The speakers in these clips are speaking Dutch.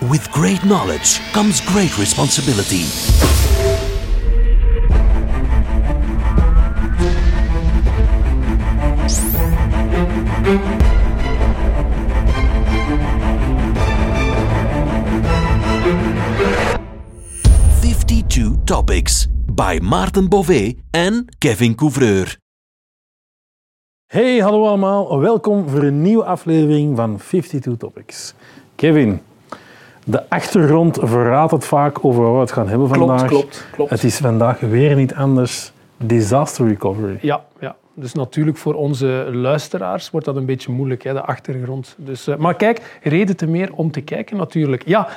With great knowledge comes great responsibility. Fifty-two topics by Maarten Bové en Kevin Couvreur. Hey, hallo allemaal. Welkom voor een nieuwe aflevering van 52 Topics. Kevin, de achtergrond verraadt het vaak over wat we het gaan hebben Klopt, vandaag. klopt, klopt. Het is vandaag weer niet anders. Disaster recovery. Ja, ja, dus natuurlijk voor onze luisteraars wordt dat een beetje moeilijk, hè, de achtergrond. Dus, eh, maar kijk, reden te meer om te kijken natuurlijk. Ja,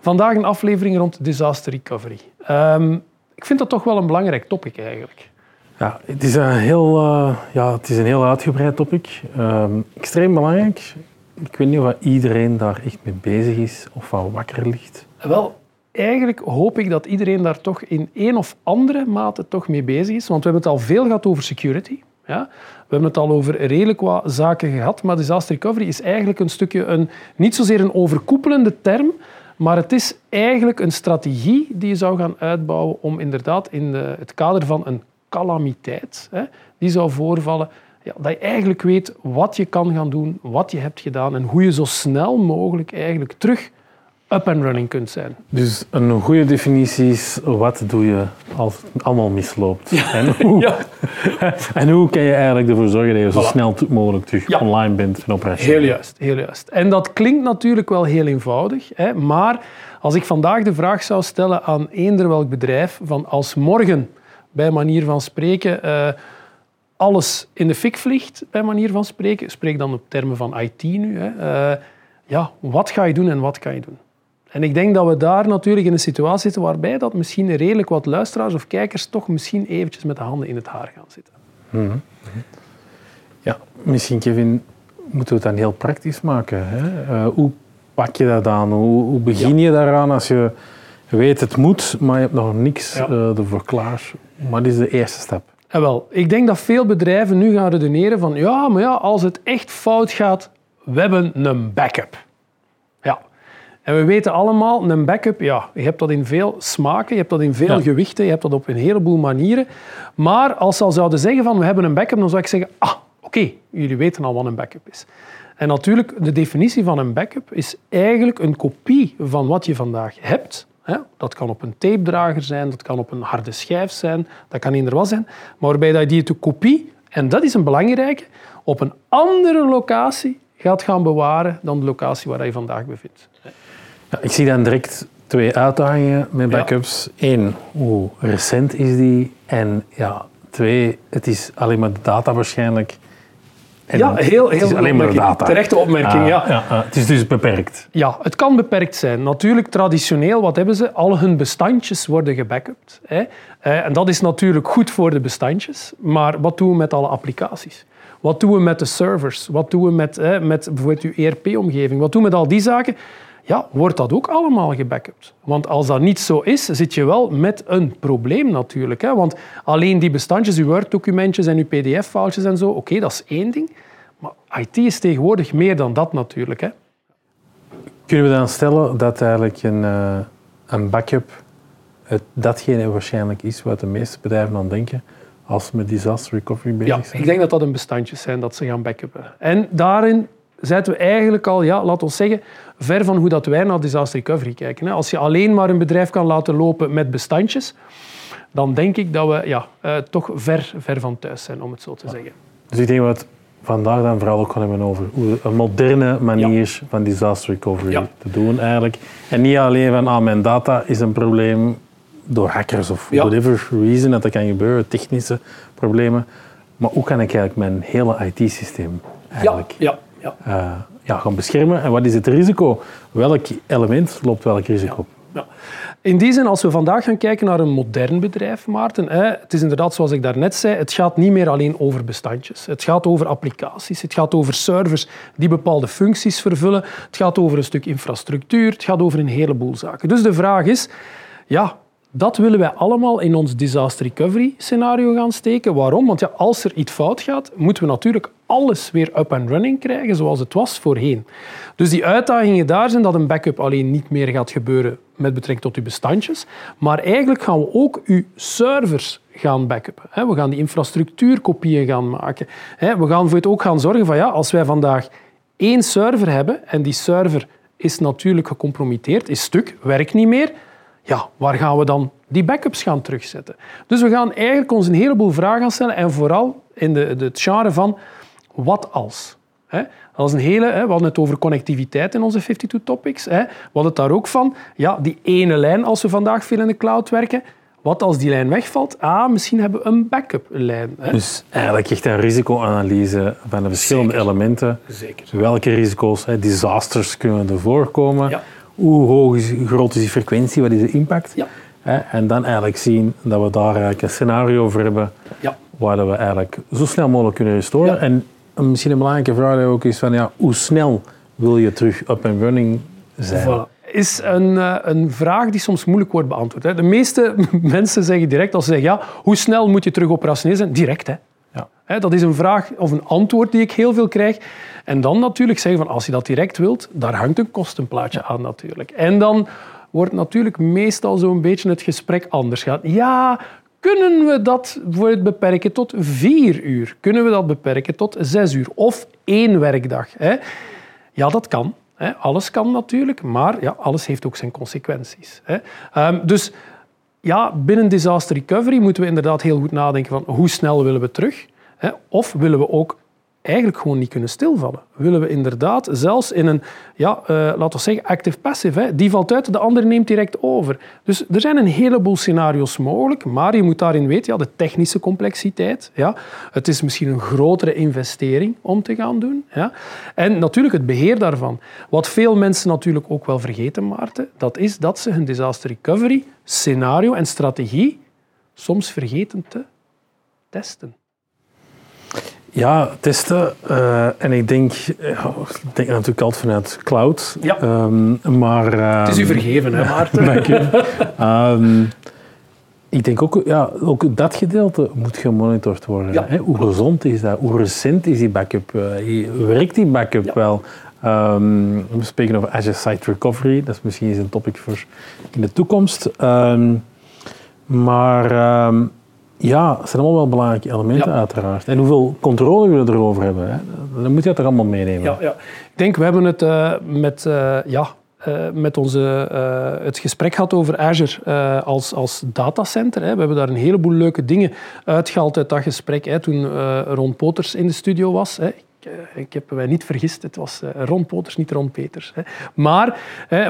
vandaag een aflevering rond disaster recovery. Ehm, ik vind dat toch wel een belangrijk topic eigenlijk. Ja, het is een heel, eh, ja, het is een heel uitgebreid topic. Ehm, extreem belangrijk. Ik weet niet of iedereen daar echt mee bezig is of van wakker ligt. Wel, eigenlijk hoop ik dat iedereen daar toch in een of andere mate toch mee bezig is. Want we hebben het al veel gehad over security. Ja? We hebben het al over redelijk wat zaken gehad. Maar disaster recovery is eigenlijk een stukje een, niet zozeer een overkoepelende term, maar het is eigenlijk een strategie die je zou gaan uitbouwen om inderdaad in de, het kader van een calamiteit hè, die zou voorvallen, ja, dat je eigenlijk weet wat je kan gaan doen, wat je hebt gedaan en hoe je zo snel mogelijk eigenlijk terug up and running kunt zijn. Dus een goede definitie is, wat doe je als het allemaal misloopt? En, hoe, Ja. en hoe kan je eigenlijk ervoor zorgen dat je zo Voilà. snel mogelijk terug Ja. online bent en operationeel? Heel juist, heel juist. En dat klinkt natuurlijk wel heel eenvoudig, hè, maar als ik vandaag de vraag zou stellen aan eender welk bedrijf, van als morgen, bij manier van spreken, eh, alles in de fik vliegt, bij manier van spreken, spreek dan op termen van IT nu, hè, eh, ja, wat ga je doen en wat kan je doen? En ik denk dat we daar natuurlijk in een situatie zitten waarbij dat misschien redelijk wat luisteraars of kijkers toch misschien eventjes met de handen in het haar gaan zitten. Ja, misschien Kevin, moeten we het dan heel praktisch maken. Hè? Eh, hoe pak je dat aan? Hoe, hoe begin je daaraan als je weet het moet, maar je hebt nog niks Ja. eh, ervoor klaar? Wat is de eerste stap? En wel, ik denk dat veel bedrijven nu gaan redeneren van ja, maar ja, als het echt fout gaat, we hebben een backup. Ja. En we weten allemaal, een backup, ja, je hebt dat in veel smaken, je hebt dat in veel Ja. gewichten, je hebt dat op een heleboel manieren. Maar als ze al zouden zeggen van we hebben een backup, dan zou ik zeggen, ah, oké, jullie weten al wat een backup is. En natuurlijk, de definitie van een backup is eigenlijk een kopie van wat je vandaag hebt. Dat kan op een tapedrager zijn, dat kan op een harde schijf zijn, dat kan eender wat zijn. Maar waarbij dat je die te kopie, en dat is een belangrijke, op een andere locatie gaat gaan bewaren dan de locatie waar je vandaag bevindt. Ja, ik zie dan direct twee uitdagingen met backups. Eén, hoe recent is die? En ja, twee, het is alleen maar de data waarschijnlijk. En Ja, heel, heel het is alleen maar data. Terechte opmerking, Ah, ja. ah, het is dus beperkt. Ja, het kan beperkt zijn. Natuurlijk, traditioneel, wat hebben ze? Al hun bestandjes worden gebackupt. Hè. Eh, En dat is natuurlijk goed voor de bestandjes. Maar wat doen we met alle applicaties? Wat doen we met de servers? Wat doen we met, hè, met bijvoorbeeld uw ERP-omgeving? Wat doen we met al die zaken? Ja, wordt dat ook allemaal gebackupt? Want als dat niet zo is, zit je wel met een probleem natuurlijk. Hè? Want alleen die bestandjes, uw Word-documentjes en uw PDF-foutjes en zo, oké, dat is één ding. Maar IT is tegenwoordig meer dan dat natuurlijk. Hè? Kunnen we dan stellen dat eigenlijk een, eh, een backup het, datgene waarschijnlijk is wat de meeste bedrijven aan denken als ze met disaster recovery bezig Ja, zijn? ik denk dat dat een bestandjes zijn dat ze gaan backuppen. En daarin zetten we eigenlijk al, ja, laat ons zeggen, ver van hoe dat wij naar disaster recovery kijken. hè. Als je alleen maar een bedrijf kan laten lopen met bestandjes, dan denk ik dat we ja, eh, toch ver, ver van thuis zijn, om het zo te zeggen. Dus ik denk dat we het vandaag dan vooral ook gaan hebben over hoe een moderne manier van disaster recovery Ja. te doen eigenlijk. En niet alleen van, ah, mijn data is een probleem door hackers of whatever reason dat dat kan gebeuren, technische problemen. Maar hoe kan ik eigenlijk mijn hele IT-systeem eigenlijk ja, ja. eh, ja, gaan beschermen? En wat is het risico? Welk element loopt welk risico? Ja. In die zin, als we vandaag gaan kijken naar een modern bedrijf, Maarten, hè, het is inderdaad zoals ik daarnet zei, het gaat niet meer alleen over bestandjes. Het gaat over applicaties, het gaat over servers die bepaalde functies vervullen, het gaat over een stuk infrastructuur, het gaat over een heleboel zaken. Dus de vraag is, ja, dat willen wij allemaal in ons disaster recovery scenario gaan steken. Waarom? Want ja, als er iets fout gaat, moeten we natuurlijk alles weer up and running krijgen zoals het was voorheen. Dus die uitdagingen daar zijn dat een backup alleen niet meer gaat gebeuren met betrekking tot uw bestandjes, maar eigenlijk gaan we ook uw servers gaan backuppen. We gaan die infrastructuurkopieën gaan maken. We gaan voor het ook gaan zorgen van ja, als wij vandaag één server hebben en die server is natuurlijk gecompromitteerd, is stuk, werkt niet meer, ja, waar gaan we dan die backups gaan terugzetten? Dus we gaan eigenlijk ons een heleboel vragen stellen en vooral in de, de, het genre van wat als? Dat is een hele, we hadden het over connectiviteit in onze 52 topics. We hadden het daar ook van, ja, die ene lijn als we vandaag veel in de cloud werken, wat als die lijn wegvalt? Ah, misschien hebben we een backup-lijn. Dus eigenlijk echt een risicoanalyse van de verschillende elementen. Zeker. Welke risico's, hè, disasters kunnen er voorkomen? Ja. Hoe hoog is, groot is die frequentie? Wat is de impact? Ja. En dan eigenlijk zien dat we daar eigenlijk een scenario voor hebben ja. waar we eigenlijk zo snel mogelijk kunnen restoren. En misschien een belangrijke vraag ook is van ja, hoe snel wil je terug up and running zijn? is een, eh, een vraag die soms moeilijk wordt beantwoord. Hè. De meeste mensen zeggen direct, als ze zeggen ja, hoe snel moet je terug operationeel zijn? Direct, hè. Ja. Dat is een vraag of een antwoord die ik heel veel krijg. En dan natuurlijk zeggen van als je dat direct wilt, daar hangt een kostenplaatje aan natuurlijk. En dan wordt natuurlijk meestal zo'n beetje het gesprek anders gaan. Ja, kunnen we dat beperken tot vier uur? Kunnen we dat beperken tot zes uur? Of één werkdag? Hè? Ja, dat kan. Alles kan natuurlijk, maar ja, alles heeft ook zijn consequenties. Ehm, dus ja, binnen disaster recovery moeten we inderdaad heel goed nadenken van hoe snel willen we terug? Of willen we ook eigenlijk gewoon niet kunnen stilvallen. Willen we inderdaad zelfs in een, ja, uh, laten we zeggen, active-passive, die valt uit, de andere neemt direct over. Dus er zijn een heleboel scenario's mogelijk, maar je moet daarin weten, ja, de technische complexiteit, ja, het is misschien een grotere investering om te gaan doen. Ja, en natuurlijk het beheer daarvan. Wat veel mensen natuurlijk ook wel vergeten, Maarten, dat is dat ze hun disaster recovery scenario en strategie soms vergeten te testen. Ja, testen. Uh, en ik denk, ja, ik denk natuurlijk altijd vanuit cloud. Ja. Um, maar, uh, het is u vergeven, hè, Maarten? Dank je. um, ik denk ook, ja, ook dat gedeelte moet gemonitord worden. Ja. Hè? Hoe gezond is dat? Hoe recent is die backup? Uh, werkt die backup ja. wel? Um, we spreken over Azure Site Recovery. Dat is misschien eens een topic voor in de toekomst. maar ja, dat zijn allemaal wel belangrijke elementen uiteraard. En hoeveel controle we erover hebben, hè? dan moet je dat er allemaal meenemen. Ja, ja. Ik denk, we hebben het uh, met, uh, ja, uh, met onze, het gesprek gehad over Azure als, als datacenter. Hè. We hebben daar een heleboel leuke dingen uitgehaald uit dat gesprek. Hè, toen Ron Poters in de studio was. Hè. Eh, ik heb mij niet vergist, het was eh, Ron Poters, niet Ron Peters. Maar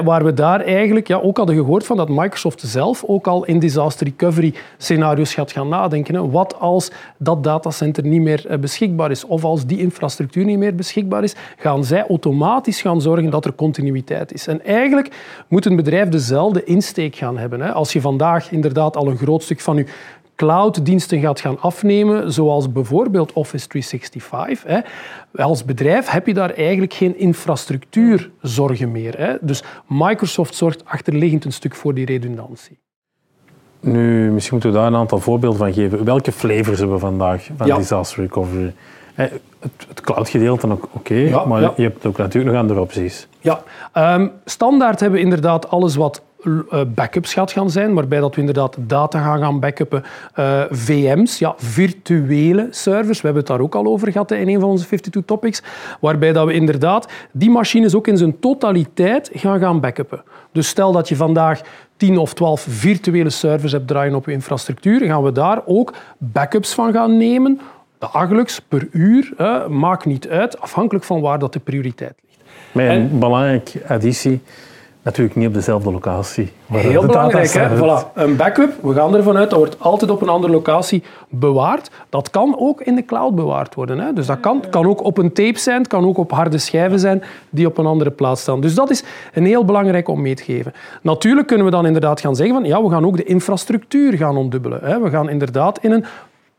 waar we daar eigenlijk ja, ook hadden gehoord van dat Microsoft zelf ook al in disaster recovery scenario's gaat gaan nadenken. Wat als dat datacenter niet meer eh, beschikbaar is of als die infrastructuur niet meer beschikbaar is, gaan zij automatisch gaan zorgen dat er continuïteit is. En eigenlijk moet een bedrijf dezelfde insteek gaan hebben. Als je vandaag inderdaad al een groot stuk van je clouddiensten gaat gaan afnemen, zoals bijvoorbeeld Office 365. Hè. Als bedrijf heb je daar eigenlijk geen infrastructuurzorgen meer. Hè. Dus Microsoft zorgt achterliggend een stuk voor die redundantie. Nu, misschien moeten we daar een aantal voorbeelden van geven. Welke flavors hebben we vandaag van disaster recovery? Het, cloud-gedeelte oké, okay, maar je hebt ook natuurlijk nog andere opties. Ja, um, standaard hebben we inderdaad alles wat backups gaat gaan zijn, waarbij dat we inderdaad data gaan, gaan backuppen. Uh, eh, VM's, ja, virtuele servers, we hebben het daar ook al over gehad in een van onze 52 topics, waarbij dat we inderdaad die machines ook in zijn totaliteit gaan gaan backuppen. Dus stel dat je vandaag 10 of 12 virtuele servers hebt draaien op je infrastructuur, gaan we daar ook backups van gaan nemen, dagelijks, per uur, maakt niet uit, afhankelijk van waar dat de prioriteit ligt. Met een belangrijke additie Natuurlijk niet op dezelfde locatie. Heel belangrijk, hè? Voilà. Een backup, we gaan ervan uit, dat wordt altijd op een andere locatie bewaard. Dat kan ook in de cloud bewaard worden. Hè? Dus dat kan, kan ook op een tape zijn, kan ook op harde schijven zijn die op een andere plaats staan. Dus dat is een heel belangrijk om mee te geven. Natuurlijk kunnen we dan inderdaad gaan zeggen van ja, we gaan ook de infrastructuur gaan ontdubbelen. Hè? We gaan inderdaad in een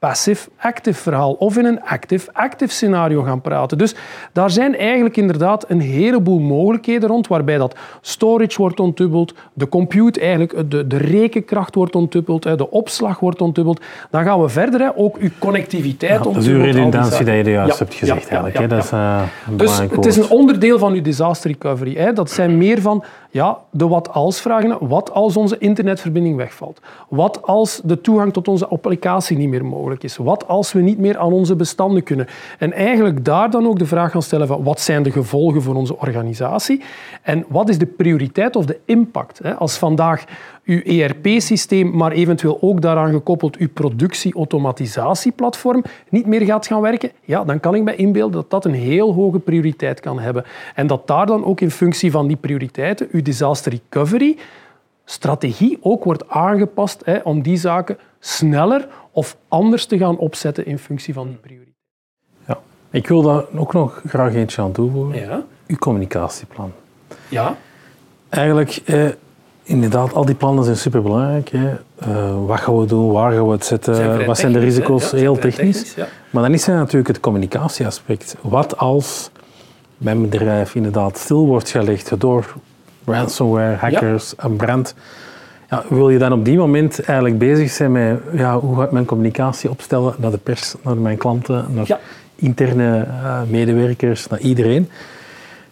passive-active verhaal of in een active-active scenario gaan praten. Dus daar zijn eigenlijk inderdaad een heleboel mogelijkheden rond, waarbij dat storage wordt ontdubbeld, de compute, eigenlijk de, de rekenkracht wordt ontdubbeld, de opslag wordt ontdubbeld. Dan gaan we verder, hè, ook uw connectiviteit ja, ontdubbeld. Dat is uw redundantie dat je juist hebt gezegd eigenlijk. dat is, uh, dus het is een onderdeel van uw disaster recovery. Hè. Dat zijn meer van ja, de wat-als vragen. Wat als onze internetverbinding wegvalt? Wat als de toegang tot onze applicatie niet meer mogelijk is? Wat als we niet meer aan onze bestanden kunnen? En eigenlijk daar dan ook de vraag gaan stellen van wat zijn de gevolgen voor onze organisatie? En wat is de prioriteit of de impact? Als vandaag uw ERP-systeem, maar eventueel ook daaraan gekoppeld uw productie-automatisatieplatform niet meer gaat gaan werken, ja, dan kan ik me inbeelden dat dat een heel hoge prioriteit kan hebben. En dat daar dan ook in functie van die prioriteiten uw disaster recovery strategie ook wordt aangepast hè, om die zaken sneller of anders te gaan opzetten in functie van die prioriteit. Ja, ik wil daar ook nog graag eentje aan toevoegen. Ja? Uw communicatieplan. Ja. Eigenlijk, eh, inderdaad, al die plannen zijn superbelangrijk. Hè. Uh, wat gaan we doen, waar gaan we het zetten, wat zijn de risico's, heel technisch. Maar dan is er natuurlijk het communicatieaspect. Wat als mijn bedrijf inderdaad stil wordt gelegd door ransomware, hackers, een brand. Ja, wil je dan op die moment eigenlijk bezig zijn met ja, hoe ga ik mijn communicatie opstellen naar de pers, naar mijn klanten, naar interne uh, medewerkers, naar iedereen?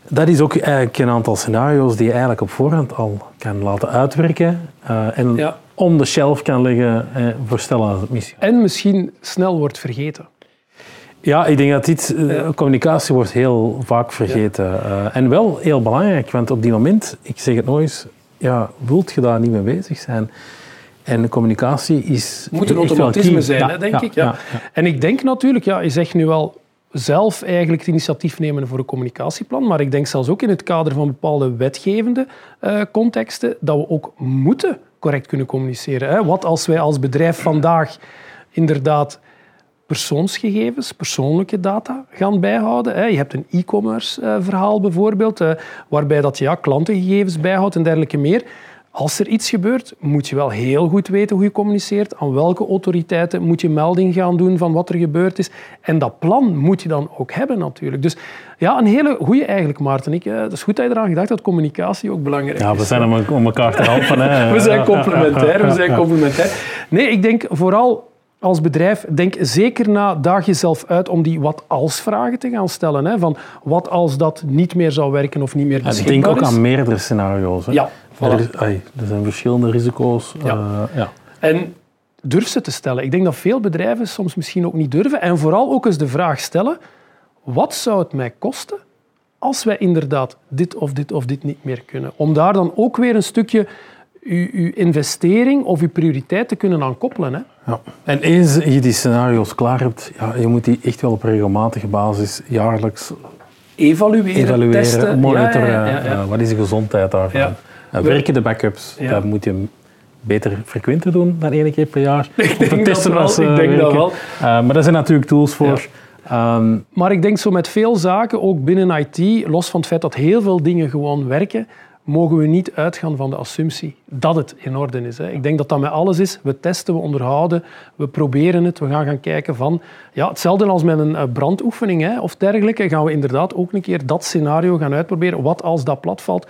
Dat is ook eigenlijk een aantal scenario's die je eigenlijk op voorhand al kan laten uitwerken uh, en ja. om de shelf kan leggen uh, voor stellen missie. En misschien snel wordt vergeten. Ja, ik denk dat dit, uh, communicatie wordt heel vaak vergeten. Ja. en wel heel belangrijk, want op die moment, ik zeg het nog eens, ja, wilt je daar niet mee bezig zijn? En communicatie is. Moet een automatisme zijn, hè, denk ik. Ja. En ik denk natuurlijk, ja, je zegt nu wel zelf eigenlijk het initiatief nemen voor een communicatieplan. Maar ik denk zelfs ook in het kader van bepaalde wetgevende uh, contexten dat we ook moeten correct kunnen communiceren. Hè. Wat als wij als bedrijf vandaag inderdaad persoonsgegevens, persoonlijke data gaan bijhouden. Je hebt een e-commerce eh, verhaal bijvoorbeeld, eh, waarbij dat ja, klantengegevens bijhoudt en dergelijke meer. Als er iets gebeurt, moet je wel heel goed weten hoe je communiceert. Aan welke autoriteiten moet je melding gaan doen van wat er gebeurd is. En dat plan moet je dan ook hebben natuurlijk. Dus ja, een hele goede eigenlijk, Maarten. Ik, het is goed dat je eraan gedacht dat communicatie ook belangrijk is. Ja, we zijn om, om elkaar te helpen. Hè. we zijn complementair, we zijn complementair. Nee, ik denk vooral als bedrijf, denk zeker na, daag jezelf uit om die wat-als vragen te gaan stellen. Hè? Van wat als dat niet meer zou werken of niet meer beschikbaar is. Denk ook aan meerdere scenario's. Hè? Ja, er, er, zijn verschillende risico's. Ja. Uh, ja. En durf ze te stellen. Ik denk dat veel bedrijven soms misschien ook niet durven. En vooral ook eens de vraag stellen, wat zou het mij kosten als wij inderdaad dit of dit of dit niet meer kunnen? Om daar dan ook weer een stukje uw, uw investering of uw prioriteit te kunnen aan koppelen. Hè? Ja. En eens je die scenario's klaar hebt, ja, je moet die echt wel op regelmatige basis jaarlijks evalueren, evalueren testen. monitoren. Ja, ja, ja, wat is de gezondheid daarvan? Werken de backups? Dat moet je beter frequenter doen dan één keer per jaar. Ik denk, dat wel. Ik denk dat wel. Maar daar zijn natuurlijk tools voor. Um, maar ik denk zo met veel zaken, ook binnen IT, los van het feit dat heel veel dingen gewoon werken, mogen we niet uitgaan van de assumptie dat het in orde is. Hè. Ik denk dat dat met alles is. We testen, we onderhouden, we proberen het. We gaan gaan kijken van... Ja, hetzelfde als met een eh, brandoefening hè, of dergelijke, gaan we inderdaad ook een keer dat scenario gaan uitproberen. Wat als dat platvalt?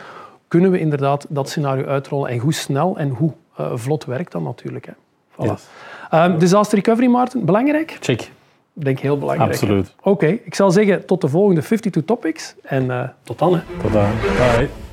Kunnen we inderdaad dat scenario uitrollen? En hoe snel en hoe uh, vlot werkt dat natuurlijk. Hè. Voilà. Yes. Um, disaster recovery, Maarten, belangrijk? Check. Ik denk heel belangrijk. Absoluut. Oké, okay. ik zal zeggen tot de volgende 52 Topics en uh, tot dan. Hè. Tot dan. Bye.